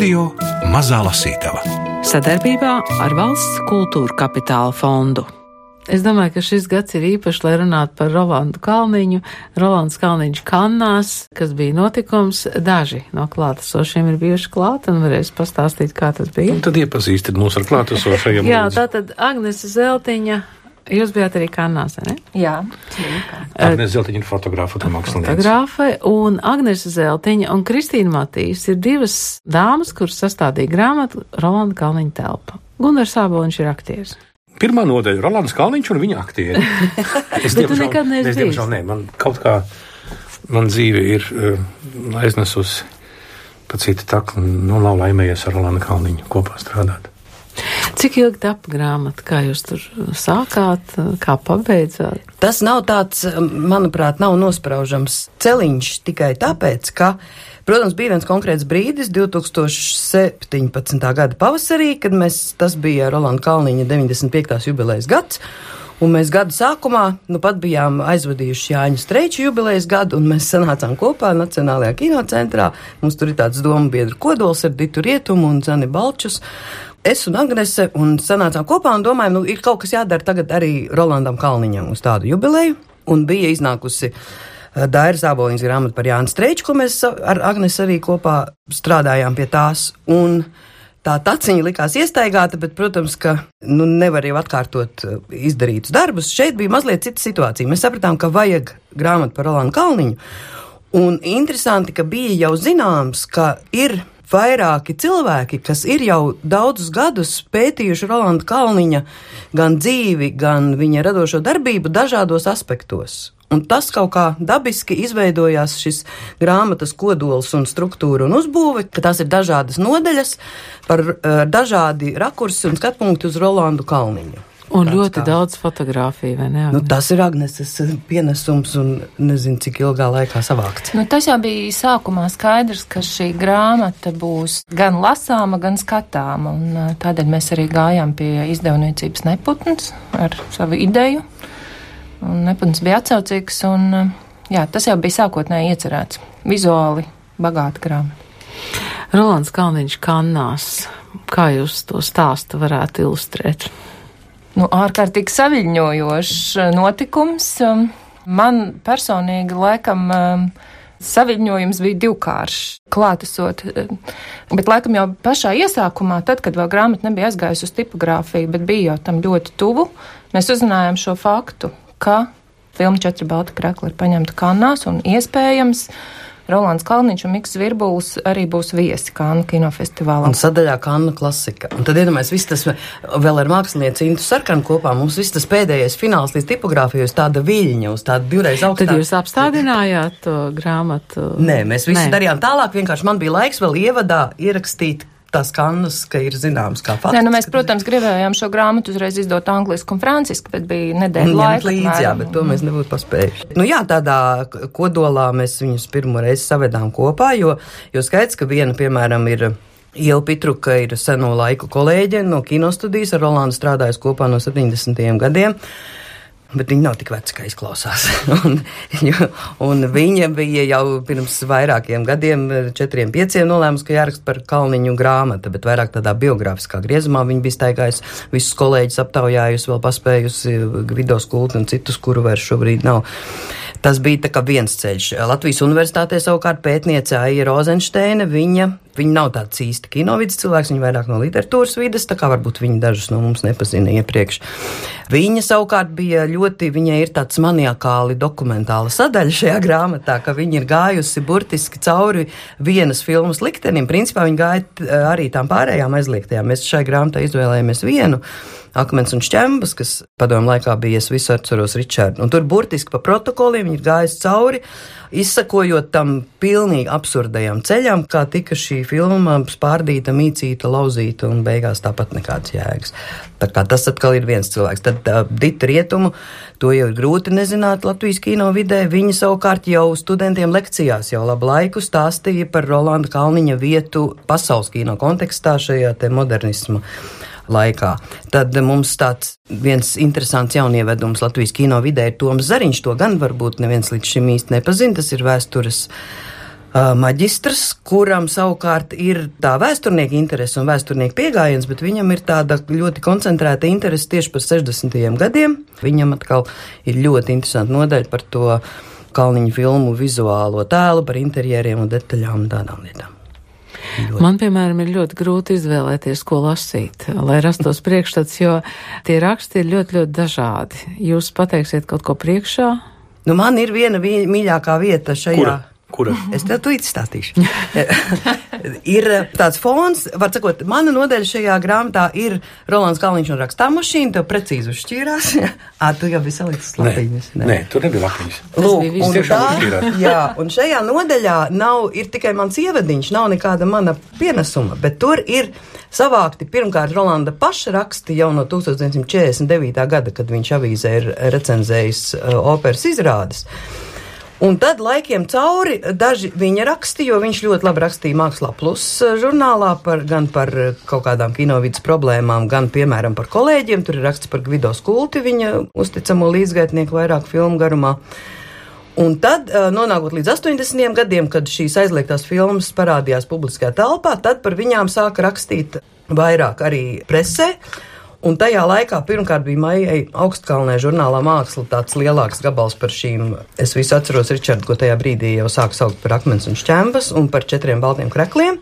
Radio Mazā Lasītava sadarbībā ar Valsts kultūra kapitāla fondu. Es domāju, ka šis gads ir īpašs, lai runātu par Rolandu Kalniņu. Rolands Kalniņš kannās, kas bija notikums, daži no klātesošiem ir bijuši klāt un varēs pastāstīt, kā tas bija. Un tad iepazīstat mūs ar klātesošajiem. Jā, tātad Agnese Zeltiņa. Jūs bijāt arī Kannās, ne? Jā. Agnēs Zeltiņa ir fotogrāfa un mākslinieca. Fotogrāfe un Agnese Zeltiņa un Kristīna Matīs ir divas dāmas, kuras sastādīja grāmatu Rolanda Kalniņa telpa. Gunārs Sāboliņš ir aktieris. Pirmā nodaļa - Rolands Kalniņš un viņa aktieri. Es Bet tu nekad neesi es, diemžēl, bijis. nē, man kaut kā, man dzīve ir uh, aiznesusi pa citu taku, un nu, nav laimējies ar Rolandu Kalniņu kopā strādāt. Cik ilgi tapa grāmata? Kā jūs tur sākāt, kā pabeidzāt? Tas nav tāds, manuprāt, nav nospraužams celiņš tikai tāpēc, ka, protams, bija viens konkrēts brīdis 2017. gada pavasarī, kad mēs, tas bija Rolanda Kalniņa 95. jubilejas gads. Un mēs gada sākumā nu pat bijām aizvadījuši Jāņa Streiča jubilejas gadu, un mēs sanācām kopā Nacionālajā kinocentrā. Mums tur ir tāds domu biedru kodols ar Ditu Rietumu un Zani Balčus. Es un Agnese un sanācām kopā un domājam, nu ir kaut kas jādara tagad arī Rolandam Kalniņam uz tādu jubileju. Un bija iznākusi uh, Daira Zāboliņas grāmata par Jānu Streiču, ko mēs ar Agnesi arī kopā strādājām pie tās. Un tā taciņa likās iestaigāta, bet, protams, ka nu, nevar jau atkārtot uh, izdarītus darbus. Šeit bija mazliet cita situācija. Mēs sapratām, ka vajag grāmatu par Rolandu Kalniņu. Un interesanti, ka bija jau zināms, ka ir vairāki cilvēki, kas ir jau daudzus gadus pētījuši Rolanda Kalniņa gan dzīvi, gan viņa radošo darbību dažādos aspektos. Un tas kaut kā dabiski izveidojās šis grāmatas kodols un struktūra un uzbūve, ka tās ir dažādas nodaļas par uh, dažādi rakursi un skatpunkti uz Rolandu Kalniņu. Un Tāds ļoti kā- daudz fotografiju, vai ne? Nu, Agne? tas ir Agneses pienesums un nezinu, cik ilgā laikā savākts. Nu, tas jau bija sākumā skaidrs, ka šī grāmata būs gan lasāma, gan skatāma. Un, ā, tādēļ mēs arī gājām pie izdevniecības neputns ar savu ideju. Un neputns bija atsaucīgs, un ā, jā, tas jau bija sākotnēji iecerēts. Vizuāli bagāta grāmata. Rolands Kalniņš kannās. Kā jūs to stāstu varētu ilustrēt? nu, ārkārtīgi saviņojošs eh, notikums. Um, Man personīgi laikam um, saviņojums bija divkāršs, klātesot, um, bet laikam jau pašā iesākumā, tad, kad vēl grāmata nebija aizgājusi uz tipogrāfiju, bet bija jau tam ļoti tuvu, mēs uzzinājām šo faktu, ka filma Četri balti krekli ir paņemta kanās un iespējams Rolands Kalniņš un Miks Virbuls arī būs viesi Kānu kinofestivālā. Un sadaļā Kanna klasika. Un tad iedomājieties, viss tas vēl ar mākslinieci Intu Sarkanu kopā. Mums viss tas pēdējais fināls līdz tipogrāfijai uz tāda viļņa, uz tāda divreiz Tad augstāka. jūs apstādinājāt to grāmatu? Nē, mēs visu Nē. Nē. darījām tālāk. Vienkārši man bija laiks vēl ievadā ierakstīt tās kannas, ka ir zināms, kā fakts. Nē, nu mēs, protams, gribējām šo grāmatu uzreiz izdot angliski un franciski, bet bija nedēļa laika. līdzi, jā, apmēram. bet to mēs nebūtu paspējuši. Nu, jā, tādā kodolā mēs viņus pirmo reizi savedām kopā, jo, jo skaidrs, ka viena, piemēram, ir. Iela Pitruka ir seno laiku kolēģe no kinostudijas, ar Rolandu strādājusi kopā no 70. gadiem. Bet viņa nav tik veca, kā izklausās. un, un viņa bija jau pirms vairākiem gadiem, četriem, pieciem, nolēmusi, ka jāraksta par Kalniņu grāmatu, bet vairāk tādā biogrāfiskā griezumā. Viņa bija staigājusi visus kolēģus, aptaujājusi, vēl paspējusi Gvido skulti un citus, kuru vairs šobrīd nav. Tas bija viens ceļš. Latvijas universitātē savukārt pētniece Aija Rozensteina, viņa, viņa nav tāds īsti kinovidas cilvēks, viņa vairāk no literatūras vidas, tā kā varbūt viņa dažus no mums nepazina iepriekš. Viņa savukārt bija ļoti, viņai ir tāds maniakāli dokumentāla sadaļa šajā grāmatā, ka viņa ir gājusi burtiski cauri vienas filmas liktenim. Principā viņa gāja t- arī tām pārējām aizliegtajām. Mēs šai grāmatai izvēlējāmies vienu. Akmens un šķembas, kas padomu laikā bija, es visu atceros Ričārdu. Un tur burtiski pa protokoliem viņi ir gājusi cauri, izsakojot tam pilnīgi absurdajam ceļam, kā tika šī filma spārdīta, mīcīta, lauzīta un beigās tāpat nekāds jēgas. Tā kā tas atkal ir viens cilvēks. Tad uh, Dita Rietumu, to jau ir grūti nezināt Latvijas kino vidē. Viņa savukārt jau studentiem lekcijās jau labu laiku stāstīja par Rolanda Kalniņa vietu pasaules kino kontekstā šajā te modernismu laikā. Tad mums tāds viens interesants jaunievedums Latvijas kino vidē ir Toms Zariņš. To gan varbūt neviens līdz šim īsti nepazina. Tas ir vēstures uh, maģistrs, kuram savukārt ir tā vēsturnieka interese un vēsturnieka pieejams, bet viņam ir tāda ļoti koncentrēta interese tieši par 60. gadiem. Viņam atkal ir ļoti interesanti nodaļa par to Kalniņa filmu vizuālo tēlu, par interjeriem un detaļām un tādām lietām. Man, piemēram, ir ļoti grūti izvēlēties, ko lasīt, lai rastos priekšstats, jo tie raksti ir ļoti, ļoti dažādi. Jūs pateiksiet kaut ko priekšā? Nu, man ir viena mīļākā vieta šajā. Kura? Kura? Es tev tūlīt stāstīšu. ir tāds fons, var sakot, mana nodeļa šajā grāmatā ir Rolands Kalniņš un rakstā mašīna, tev precīzi uzšķīrās. Ā, tu jau biji salicis lapiņas. Nē, nē, tur nebija lapiņas. Lūk, un tā, jā, un šajā nodeļā nav, ir tikai mans ievadiņš, nav nekāda mana pienesuma, bet tur ir savākti pirmkārt Rolanda paša raksti jau no 1949. gada, kad viņš avīzē ir recenzējis uh, operas izrādes. Un tad laikiem cauri daži viņa raksti, jo viņš ļoti labi rakstīja Mākslā plus eh, žurnālā par, gan par eh, kaut kādām kinovidas problēmām, gan, piemēram, par kolēģiem. Tur ir raksts par Gvido Skulti, viņa uzticamo līdzgaitnieku vairāk filmu garumā. Un tad, eh, nonākot līdz 80. gadiem, kad šīs aizliegtās filmas parādījās publiskajā telpā, tad par viņām sāka rakstīt vairāk arī presē. Un tajā laikā pirmkārt bija Maijai augstkalnē žurnālā māksla tāds lielāks gabals par šīm. Es visu atceros Ričardu, ko tajā brīdī jau sāka saukt par akmens un šķembas un par četriem baltiem krekliem.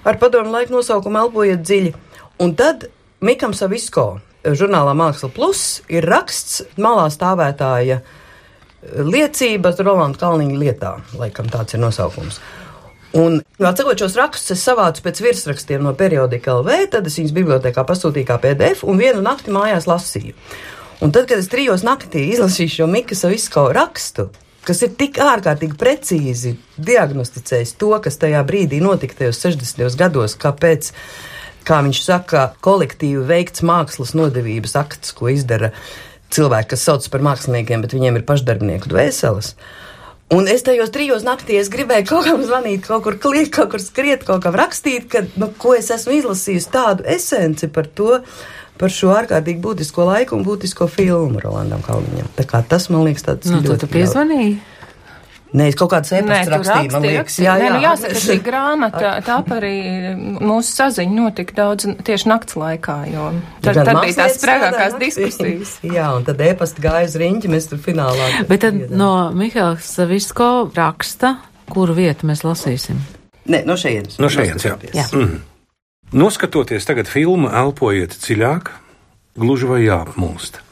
Ar padomu laiku nosaukumu elpojiet dziļi. Un tad Mikam Savisko žurnālā Māksla Plus ir raksts malā stāvētāja liecības Rolanda Kalniņa lietā, laikam tāds ir nosaukums. Un, atsakot šos rakstus, es savācu pēc virsrakstiem no periodika LV, tad es viņus bibliotekā pasūtīju kā PDF un vienu nakti mājās lasīju. Un tad, kad es trijos naktī izlasīju šo Mikas Visko rakstu, kas ir tik ārkārtīgi precīzi diagnosticējis to, kas tajā brīdī notika tajos 60. gados, kāpēc, kā viņš saka, kolektīvi veikts mākslas nodevības akts, ko izdara cilvēki, kas sauc par māksliniekiem, bet viņiem ir pašdarbnieku dvēseles. Un es tajos trijos naktīs gribēju kaut kam zvanīt, kaut kur kliegt, kaut kur skriet, kaut kam rakstīt, ka, nu, ko es esmu izlasījusi tādu esenci par to, par šo ārkārtīgi būtisko laiku un būtisko filmu Rolandam Kalniņam. Tā kā tas man liekas tāds nu, ļoti. Tu piezvanīji? Nē, es kaut kādas e-pastas rakstīju, man liekas. Jā, jā, Nē, nu, jāsaka, šī grāmata, tāp arī mūsu saziņa notika daudz tieši nakts laikā, jo tad, tad bija tās sprēgākās diskusijas. jā, un tad e-pasta gāja uz riņķi, mēs tur finālā. Bet tad iedām. no Mihāls Savisko raksta, kuru vietu mēs lasīsim? Nē, no šejienes. No šejienes, jā. jā. Mm. Noskatoties tagad filmu, elpojiet dziļāk, gluži vai jāapmulst.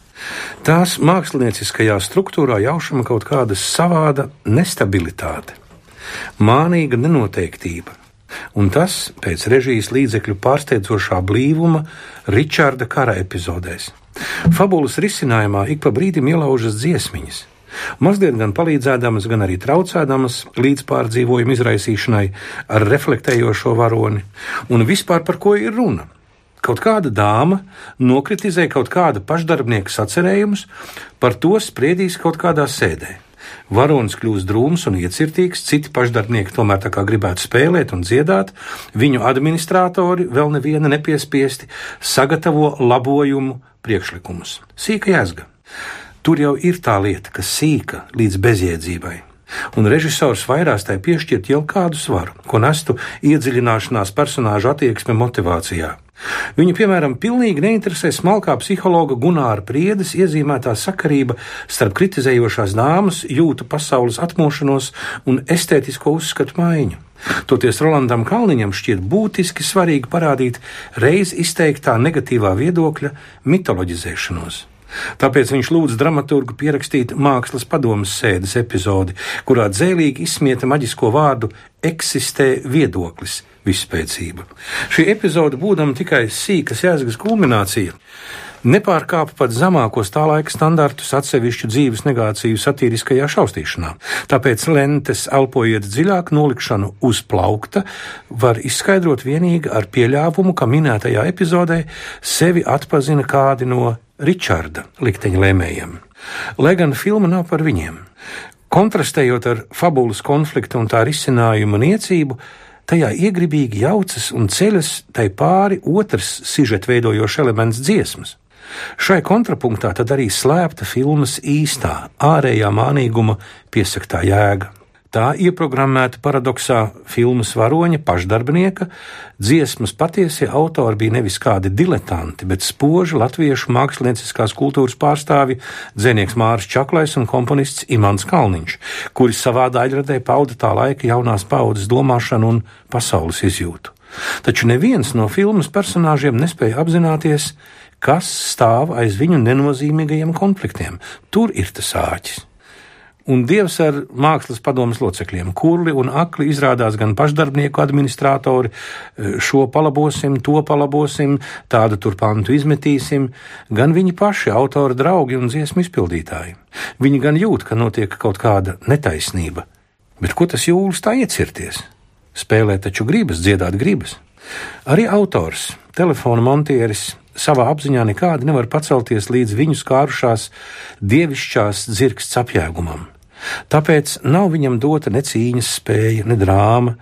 Tās mākslinieckajā struktūrā jaušama kaut kāda savāda nestabilitāte, mānīga nenoteiktība. Un tas pēc režijas līdzekļu pārsteidzošā blīvuma Ričarda kara epizodēs. Fabulas risinājumā ik pa brīdim ielaužas dziesmiņas, mazliet gan palīdzēdamas, gan arī traucēdamas līdzpārdzīvojumu izraisīšanai ar reflektējošo varoni, un vispār par ko ir runa Kaut kāda dāma nokritizē kaut kāda pašdarbnieka sacerējumus, par to spriedīs kaut kādā sēdē. Varonis kļūst drūms un iecirtīgs, citi pašdarbnieki tomēr tā kā gribētu spēlēt un dziedāt, viņu administratori vēl neviena nepiespiesti sagatavo labojumu priekšlikumus. Sīka jēzga. Tur jau ir tā lieta, kas sīka līdz bezjēdzībai un režisors vairās tai piešķirt jau kādu svaru, ko nestu iedziļināšanās personāžu attieksme motivācijā. Viņu, piemēram, pilnīgi neinteresē smalkā psihologa Gunāra Priedes iezīmētā sakarība starp kritizējošās dāmas, jūtu pasaules atmošanos un estētisko uzskatu maiņu. Toties Rolandam Kalniņam šķiet būtiski svarīgi parādīt reiz izteiktā negatīvā viedokļa mitoloģizēšanos. Tāpēc viņš lūdz dramaturgu pierakstīt mākslas padomas sēdes epizodi, kurā dzēlīgi izsmieta maģisko vārdu eksistē viedoklis vispēcība. Šī epizode, būdama tikai sīkas jēzgas kulminācija, nepārkāpa pat zemākos tā laika standartus atsevišķu dzīves negāciju satīriskajā šausmīšanā. Tāpēc lentes elpojiet dziļāk, nolikšanu uz plaukta var izskaidrot vienīgi ar pieļāvumu, ka minētajā epizodē sevi atpazina kādi no Ričarda likteņa lēmējiem. Lai gan filma nav par viņiem. Kontrastējot ar fabulas konfliktu un tā risinājumu niecību, tajā iegribīgi jaucas un ceļas tai pāri otrs sižet veidojošs elements dziesmas. Šai kontrapunktā tad arī slēpta filmas īstā, ārējā mānīguma piesaktā jēga. Tā ieprogrammēta paradoksā filmas varoņa pašdarbnieka, dziesmas patiesie autori bija nevis kādi diletanti, bet spoži latviešu mākslinieckās kultūras pārstāvi dzēnieks Māris Čaklais un komponists Imants Kalniņš, kuri savā daļradē pauda tā laika jaunās paudzes domāšanu un pasaules izjūtu. Taču neviens no filmas personāžiem nespēja apzināties, kas stāv aiz viņu nenozīmīgajiem konfliktiem. Tur ir tas āķis un Dievs ar mākslas padomus locekļiem. Kurli un akli izrādās gan pašdarbnieku administratori, e, šo palabosim, to palabosim, tādu tur pantu izmetīsim, gan viņi paši, autori, draugi un dziesmu izpildītāji. Viņi gan jūt, ka notiek kaut kāda netaisnība. Bet ko tas jūlis tā iecirties? Spēlēt taču gribas, dziedāt gribas. Arī autors, telefona montieris, savā apziņā nekādi nevar pacelties līdz viņu skārušās dievišķās dzirksts apjēgumam. Tāpēc nav viņam dota ne cīņas spēja, ne drāma,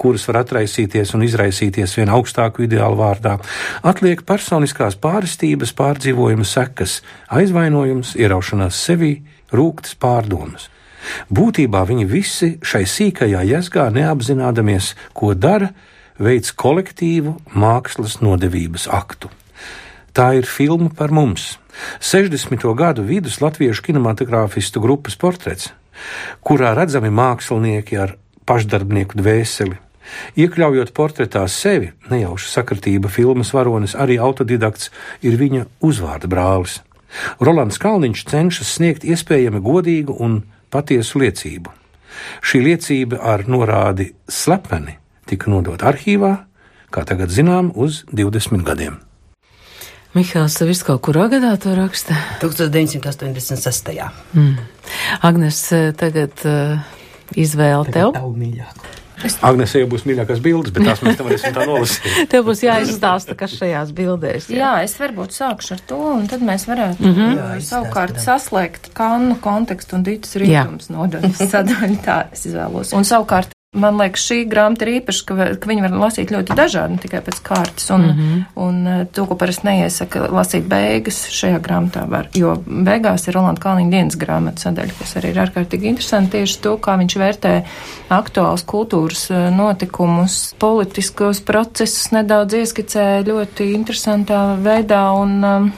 kuras var atraisīties un izraisīties vien augstāku ideālu vārdā. Atliek personiskās pārstības, pārdzīvojuma sekas, aizvainojums, ieraušanās sevī, rūktas pārdomas. Būtībā viņi visi šai sīkajā jēzgā neapzinādamies, ko dara, veids kolektīvu mākslas nodevības aktu. Tā ir filma par mums. 60. gadu vidus latviešu kinematogrāfistu grupas portrets kurā redzami mākslinieki ar pašdarbnieku dvēseli. Iekļaujot portretā sevi, nejauša sakritība filmas varonis, arī autodidakts ir viņa uzvārda brālis. Rolands Kalniņš cenšas sniegt iespējami godīgu un patiesu liecību. Šī liecība ar norādi slepeni tika nodota arhīvā, kā tagad zinām, uz 20 gadiem. Mihāls Savis kaut kurā gadā to raksta? 1986. Mm. Agnes, eh, tagad uh, izvēle tev. Tavu mīļāko. Agnēs jau būs mīļākās bildes, bet tās mēs nevarēsim tā nolasīt. Tev būs jāizstāsta, kas šajās bildēs. Jā, jā es varbūt sākšu ar to, un tad mēs varētu mm -hmm. jā, savukārt saslēgt kannu kontekstu un ditas rītums nodaļas sadaļu. Tā es izvēlos. Un savukārt Man liekas, šī grāmata ir īpaša, ka, ka viņi var lasīt ļoti dažādi, ne tikai pēc kārtas. Un, mm -hmm. un eh, to, ko parasti neiesaka lasīt beigas, šajā grāmatā var. Jo beigās ir Rolanda Kalniņa dienas grāmata sadaļa, kas arī ir ārkārtīgi interesanti tieši to, kā viņš vērtē aktuāls kultūras eh, notikumus, politiskos procesus nedaudz ieskicē ļoti interesantā veidā. Un, um,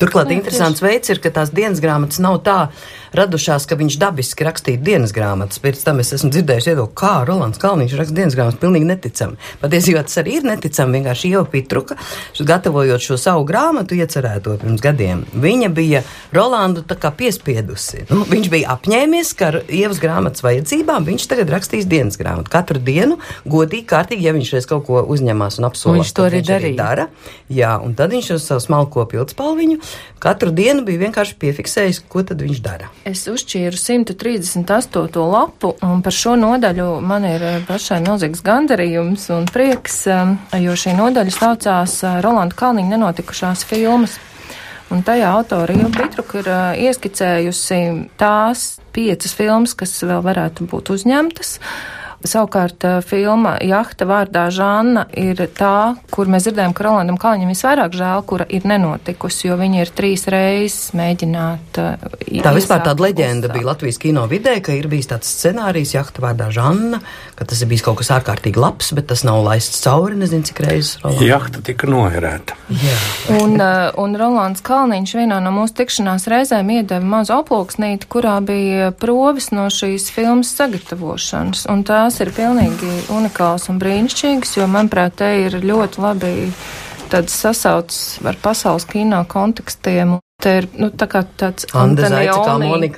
Turklāt interesants veids ir, ka tās dienas grāmatas nav tā radušās, ka viņš dabiski rakstīja dienas grāmatas. Pēc tam es esmu dzirdējis viedokli, kā Rolands Kalniņš raksta dienas grāmatas, pilnīgi neticami. Patiesībā tas arī ir neticami, vienkārši jau Pitruka, gatavojot šo savu grāmatu, iecerēto pirms gadiem. Viņa bija Rolandu tā kā piespiedusi. Nu, viņš bija apņēmies, ka ar ievas grāmatas vajadzībām viņš tagad rakstīs dienas grāmatu. Katru dienu, godīgi, kārtīgi, ja viņš reiz kaut ko uzņemās un apsolās. Viņš to arī darīja. Dara. Jā, un tad viņš uz savu smalko pildspalviņu katru dienu bija vienkārši piefiksējis, ko tad viņš dara. Es uzšķīru 138. lapu, un par šo nodaļu man ir eh, pašai milzīgs gandarījums un prieks, eh, jo šī nodaļa saucās eh, Rolanda Kalniņa nenotikušās filmas. Un tajā autora Ilga Pitruka ir ieskicējusi tās piecas filmas, kas vēl varētu būt uzņemtas. Uh, Savukārt filma Jahta vārdā Žanna ir tā, kur mēs dzirdējam, ka Rolandam Kalniņam visvairāk žēl, kura ir nenotikusi, jo viņa ir trīs reizes mēģināt. Tā vispār tāda leģenda uzsākt. bija Latvijas kino vidē, ka ir bijis tāds scenārijs Jahta vārdā Žanna, ka tas ir bijis kaut kas ārkārtīgi labs, bet tas nav laists cauri, nezinu, cik reizes. Roland. Jahta tika noērēta. Jā. Un, un Rolands Kalniņš vienā no mūsu tikšanās reizēm iedeva mazu aplūksnīti, kurā bija provis no šīs filmas sagatavošanas. Un tās tās ir pilnīgi unikāls un brīnišķīgs, jo, manuprāt, te ir ļoti labi tāds sasaucis ar pasaules kino kontekstiem. Te ir, nu, tā kā tāds Antonioni,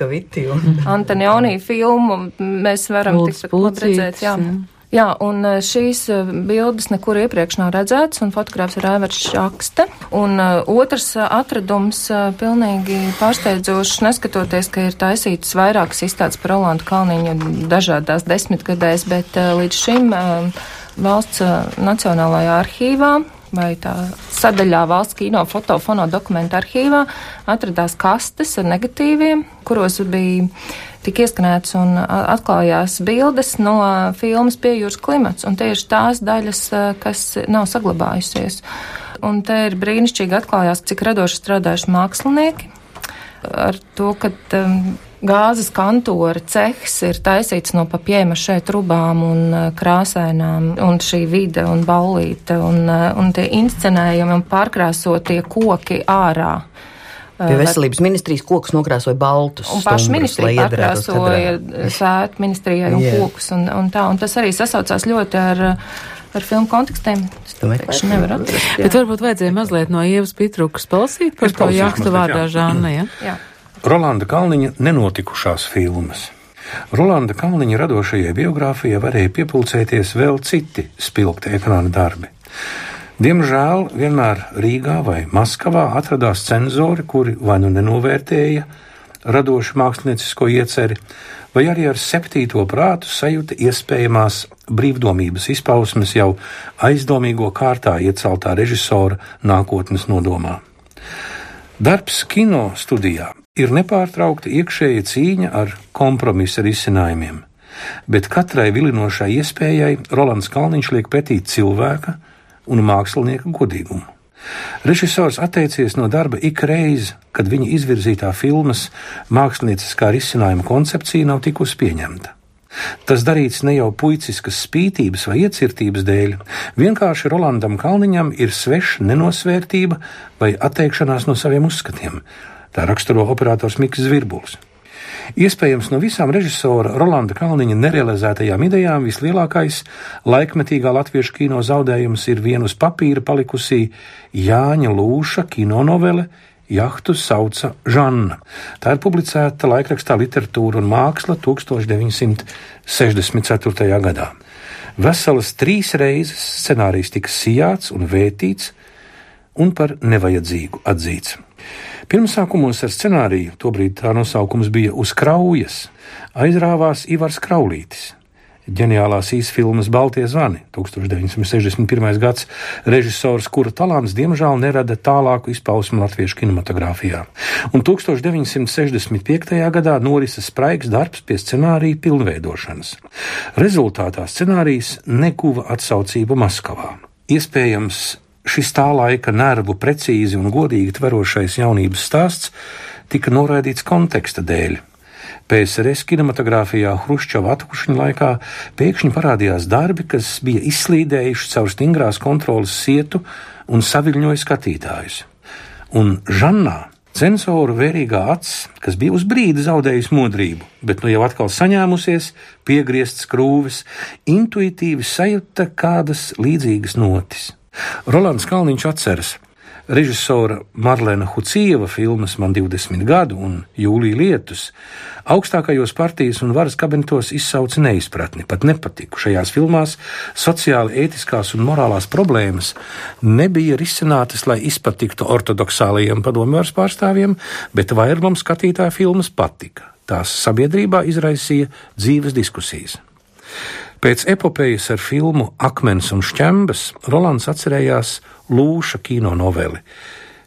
Antonioni filmu mēs varam tikpat labi redzēt, jā. jā. Jā, un e, šīs e, bildes nekur iepriekš nav redzētas, un fotogrāfs ir Aivars Šakste. Un uh, otrs atradums uh, pilnīgi pārsteidzošs, neskatoties, ka ir taisītas vairākas izstādes par Rolandu Kalniņu dažādās desmitgadēs, bet uh, līdz šim valsts Nacionālajā arhīvā vai tā sadaļā valsts kino fotofono dokumentu arhīvā atradās kastes ar negatīviem, kuros bija tika ieskanēts un atklājās bildes no filmas Pie jūras klimats, un tieši tās daļas, kas nav saglabājusies. Un te ir brīnišķīgi atklājās, cik radoši strādājuši mākslinieki. ar to, ka um, gāzes kantora cehs ir taisīts no papjēma šeit trubām un uh, krāsainām, un šī vide un baulīte, un, uh, un tie inscenējumi un pārkrāsotie koki ārā. Pie veselības ministrijas kokus nokrāsoja baltus. Un paši ministrija pārkrāsoja sēt ministrijai un yeah. kokus un, un tā, un tas arī sasaucās ļoti ar, ar filmu kontekstiem. Vienkārši nevaru atrast. Bet varbūt vajadzēja mazliet no Ievas Pitrukas palasīt par to jahtu vārdā Žāna, ja? jā. Rolanda Kalniņa nenotikušās filmas. Rolanda Kalniņa radošajai biogrāfijai varēja piepulcēties vēl citi spilgti ekrāna darbi. Diemžēl vienmēr Rīgā vai Maskavā atradās cenzori, kuri vai nu nenovērtēja radošu māksliniecisko ieceri, vai arī ar septīto prātu sajūta iespējamās brīvdomības izpausmes jau aizdomīgo kārtā ieceltā režisora nākotnes nodomā. Darbs kino studijā ir nepārtraukta iekšēja cīņa ar kompromisa risinājumiem, bet katrai vilinošai iespējai Rolands Kalniņš liek pretī cilvēka, un mākslinieka godīgumu. Režisors atteicies no darba ik reizi, kad viņa izvirzītā filmas mākslinieckā risinājuma koncepcija nav tikusi pieņemta. Tas darīts ne jau puiciskas spītības vai iecirtības dēļ, vienkārši Rolandam Kalniņam ir sveša nenosvērtība vai atteikšanās no saviem uzskatiem. Tā raksturo operators Mikls Zvirbuls. Iespējams, no visām režisora Rolanda Kalniņa nerealizētajām idejām vislielākais laikmetīgā latviešu kino zaudējums ir vien uz papīra palikusī Jāņa Lūša kino novele Jahtu sauca Žanna. Tā ir publicēta laikrakstā Literatūra un māksla 1964. gadā. Veselas trīs reizes scenārijs tika sijāts un vētīts, un par nevajadzīgu atzīts. Pirmsākumos ar scenāriju, tobrīd tā nosaukums bija Uz kraujas, aizrāvās Ivars Kraulītis. Ģeniālās īsfilmas Baltie zvani, 1961. gads, režisors, kura talants diemžēl nerada tālāku izpausmu latviešu kinematogrāfijā. Un 1965. gadā norisa spraigs darbs pie scenārija pilnveidošanas. Rezultātā scenārijs nekuva atsaucību Maskavā. Iespējams, Šis tā laika nervu precīzi un godīgi tverošais jaunības stāsts tika noraidīts konteksta dēļ. PSRS kinematogrāfijā Hruščova atkušņa laikā pēkšņi parādījās darbi, kas bija izslīdējuši caur stingrās kontrolas sietu un saviļņoja skatītājus. Un Žannā Censora vērīgā acis, kas bija uz brīdi zaudējusi modrību, bet nu jau atkal saņēmusies, piegriezts krūvis, intuitīvi sajūta kādas līdzīgas notis. Rolands Kalniņš atceras. Režisora Marlēna Hucieva filmas Man 20 gadu un Jūlija lietus augstākajos partijas un varas kabinetos izsauca neizpratni, pat nepatiku. Šajās filmās sociāli, ētiskās un morālās problēmas nebija risinātas, lai izpatiktu ortodoksālajiem padomju pārstāvjiem, bet vairumam skatītāju filmas patika. Tās sabiedrībā izraisīja dzīves diskusijas. Pēc epopejas ar filmu Akmens un šķembas Rolands atcerējās Lūša kino noveli,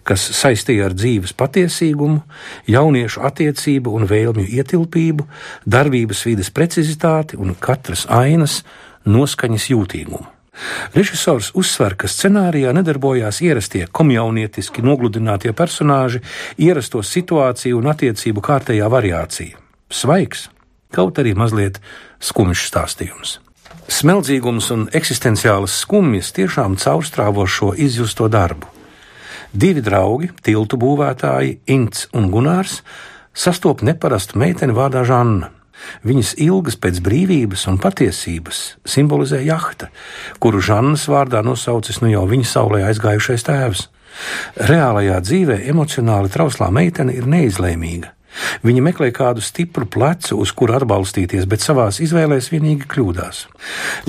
kas saistīja ar dzīves patiesīgumu, jauniešu attiecību un vēlmju ietilpību, darbības vides precizitāti un katras ainas noskaņas jūtīgumu. Režisors uzsver, ka scenārijā nedarbojās ierastie komjaunietiski nogludinātie personāži, ierasto situāciju un attiecību kārtējā variācija. Svaigs, kaut arī mazliet skumjš stāstījums. Smeldzīgums un eksistenciālas skumjas tiešām caurstrāvo šo izjusto darbu. Divi draugi, tiltu būvētāji Ints un Gunārs, sastop neparastu meiteni vārdā Žanna. Viņas ilgas pēc brīvības un patiesības simbolizē jahta, kuru Žannas vārdā nosaucis nu jau viņa saulē aizgājušais tēvs. Reālajā dzīvē emocionāli trauslā meitene ir neizlēmīga. Viņa meklē kādu stipru plecu, uz kuru atbalstīties, bet savās izvēlēs vienīgi kļūdās.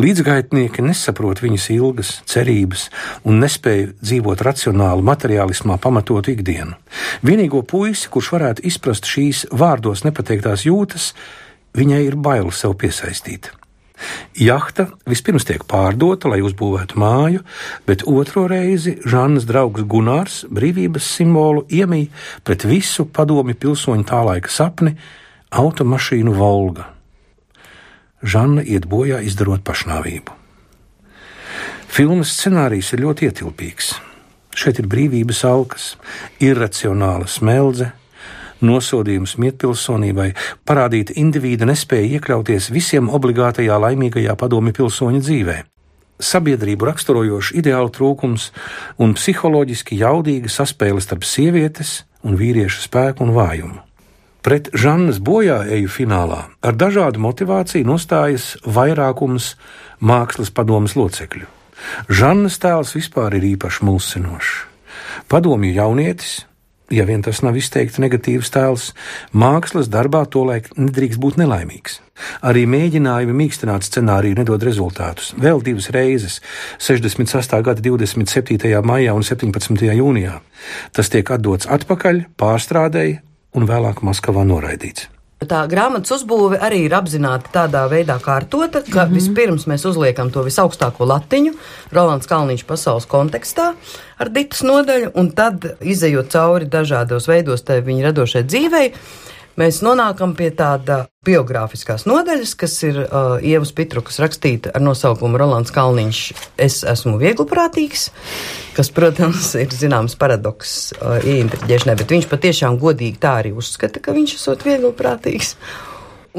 Līdzgaitnieki nesaprot viņas ilgas, cerības un nespēja dzīvot racionāli, materiālismā pamatotu ikdienu. Vienīgo puisi, kurš varētu izprast šīs vārdos nepateiktās jūtas, viņai ir bail sev piesaistīt. Jahta vispirms tiek pārdota, lai uzbūvētu māju, bet otro reizi Žannas draugs Gunārs brīvības simbolu iemīja pret visu padomi pilsoņu tā laika sapni - automašīnu Volga. Žanna iet bojā izdarot pašnāvību. Filmas scenārijs ir ļoti ietilpīgs. Šeit ir brīvības alkas, irracionāla smeldze, nosodījums mietpilsonībai, parādīta indivīda nespēja iekļauties visiem obligātajā laimīgajā padomi pilsoņa dzīvē. Sabiedrību raksturojošs ideālu trūkums un psiholoģiski jaudīga saspēle starp sievietes un vīriešu spēku un vājumu. Pret Žannas bojāeju finālā ar dažādu motivāciju nostājas vairākums mākslas padomas locekļu. Žannas tēls vispār ir īpaši mulsinošs. Padomju jaunietis, ja vien tas nav izteikti negatīvs tēls, mākslas darbā tolaik nedrīkst būt nelaimīgs. Arī mēģinājumi mīkstināt scenāriju nedod rezultātus. Vēl divas reizes - 68. gada 27. maijā un 17. jūnijā. Tas tiek atdots atpakaļ, pārstrādēji un vēlāk Maskavā noraidīts. Tā grāmatas uzbūve arī ir apzināti tādā veidā kārtota, ka mm -hmm. vispirms mēs uzliekam to visaugstāko latiņu, Rolands Kalniņš pasaules kontekstā ar ditas nodaļu, un tad, izējot cauri dažādos veidos tai viņa radošai dzīvei, mēs nonākam pie tāda biogrāfiskās nodaļas, kas ir uh, Ievas Pitrukas rakstīta ar nosaukumu Rolands Kalniņš Es esmu vieglprātīgs, kas, protams, ir zināms paradoks uh, ieintriģēšanai, bet viņš patiešām godīgi tā arī uzskata, ka viņš esot vieglprātīgs.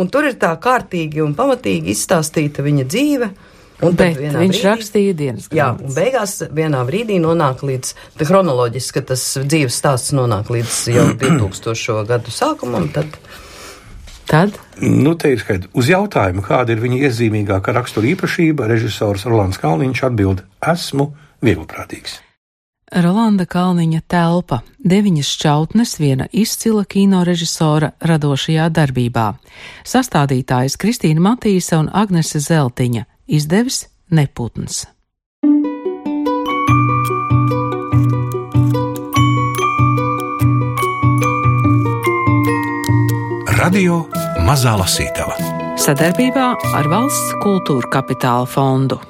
Un tur ir tā kārtīgi un pamatīgi izstāstīta viņa dzīve, Un Bet viņš brīdī, rakstīja dienas grāmatas. Jā, un beigās vienā brīdī nonāk līdz, chronoloģiski, ka tas dzīves stāsts nonāk līdz jau 2000. gadu sākumam, tad. Tad? Nu, te ir skaidrs. Uz jautājumu, kāda ir viņa iezīmīgākā rakstura īpašība, režisors Rolands Kalniņš atbild: Esmu vieglprātīgs. Rolanda Kalniņa telpa - deviņas šķautnes viena izcila kino režisora radošajā darbībā. Sastādītājs Kristīna Matīsa un Agnese Zeltiņa izdevis Neputns. Radio Mazā Lasītava sadarbībā ar Valsts kultūra kapitāla fondu.